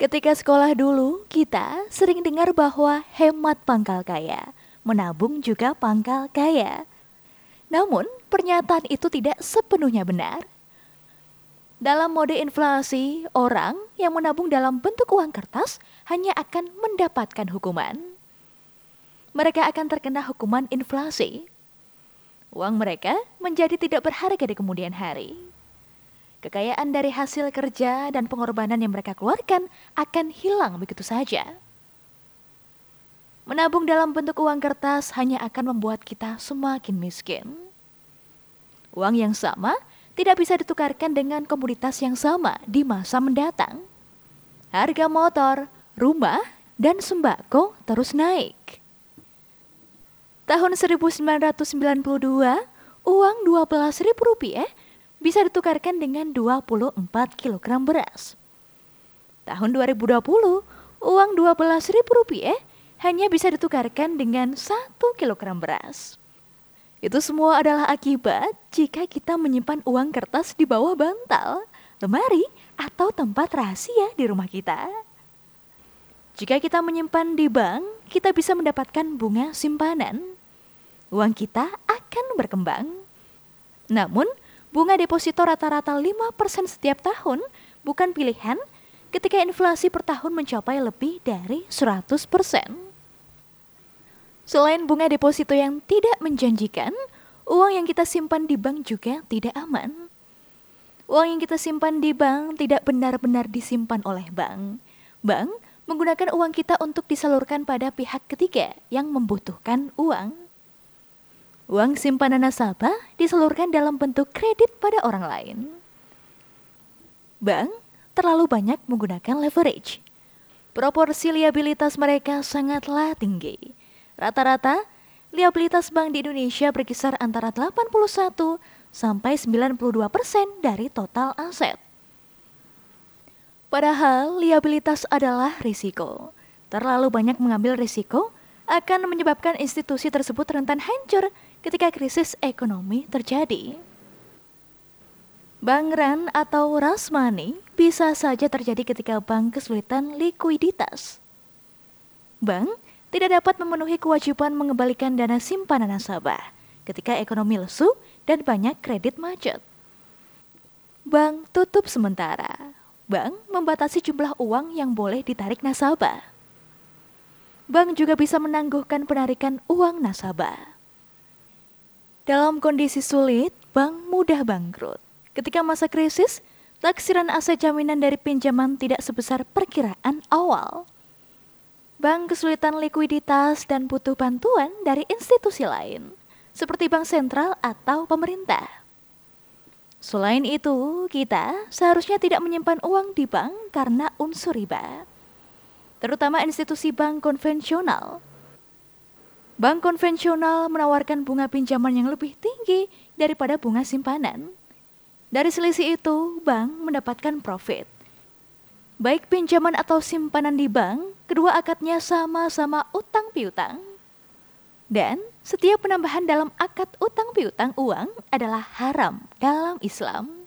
Ketika sekolah dulu, kita sering dengar bahwa hemat pangkal kaya, menabung juga pangkal kaya. Namun, pernyataan itu tidak sepenuhnya benar. Dalam mode inflasi, orang yang menabung dalam bentuk uang kertas hanya akan mendapatkan hukuman. Mereka akan terkena hukuman inflasi. Uang mereka menjadi tidak berharga di kemudian hari. Kekayaan dari hasil kerja dan pengorbanan yang mereka keluarkan akan hilang begitu saja. Menabung dalam bentuk uang kertas hanya akan membuat kita semakin miskin. Uang yang sama tidak bisa ditukarkan dengan komoditas yang sama di masa mendatang. Harga motor, rumah, dan sembako terus naik. Tahun 1992, uang Rp12.000 bisa ditukarkan dengan 24 kg beras. Tahun 2020, uang Rp12.000 hanya bisa ditukarkan dengan 1 kg beras. Itu semua adalah akibat jika kita menyimpan uang kertas di bawah bantal, lemari, atau tempat rahasia di rumah kita. Jika kita menyimpan di bank, kita bisa mendapatkan bunga simpanan. Uang kita akan berkembang. Namun, Bunga deposito rata-rata 5% setiap tahun bukan pilihan ketika inflasi per tahun mencapai lebih dari 100%. Selain bunga deposito yang tidak menjanjikan, uang yang kita simpan di bank juga tidak aman. Uang yang kita simpan di bank tidak benar-benar disimpan oleh bank. Bank menggunakan uang kita untuk disalurkan pada pihak ketiga yang membutuhkan uang. Uang simpanan nasabah disalurkan dalam bentuk kredit pada orang lain. Bank terlalu banyak menggunakan leverage. Proporsi liabilitas mereka sangatlah tinggi. Rata-rata, liabilitas bank di Indonesia berkisar antara 81 sampai 92 persen dari total aset. Padahal liabilitas adalah risiko. Terlalu banyak mengambil risiko akan menyebabkan institusi tersebut rentan hancur ketika krisis ekonomi terjadi. Bangran atau rush money bisa saja terjadi ketika bank kesulitan likuiditas. Bank tidak dapat memenuhi kewajiban mengembalikan dana simpanan nasabah ketika ekonomi lesu dan banyak kredit macet. Bank tutup sementara. Bank membatasi jumlah uang yang boleh ditarik nasabah. Bank juga bisa menangguhkan penarikan uang nasabah. Dalam kondisi sulit, bank mudah bangkrut. Ketika masa krisis, taksiran aset jaminan dari pinjaman tidak sebesar perkiraan awal. Bank kesulitan likuiditas dan butuh bantuan dari institusi lain, seperti bank sentral atau pemerintah. Selain itu, kita seharusnya tidak menyimpan uang di bank karena unsur riba, terutama institusi bank konvensional Bank konvensional menawarkan bunga pinjaman yang lebih tinggi daripada bunga simpanan. Dari selisih itu, bank mendapatkan profit. Baik pinjaman atau simpanan di bank, kedua akadnya sama-sama utang piutang. Dan setiap penambahan dalam akad utang piutang uang adalah haram dalam Islam.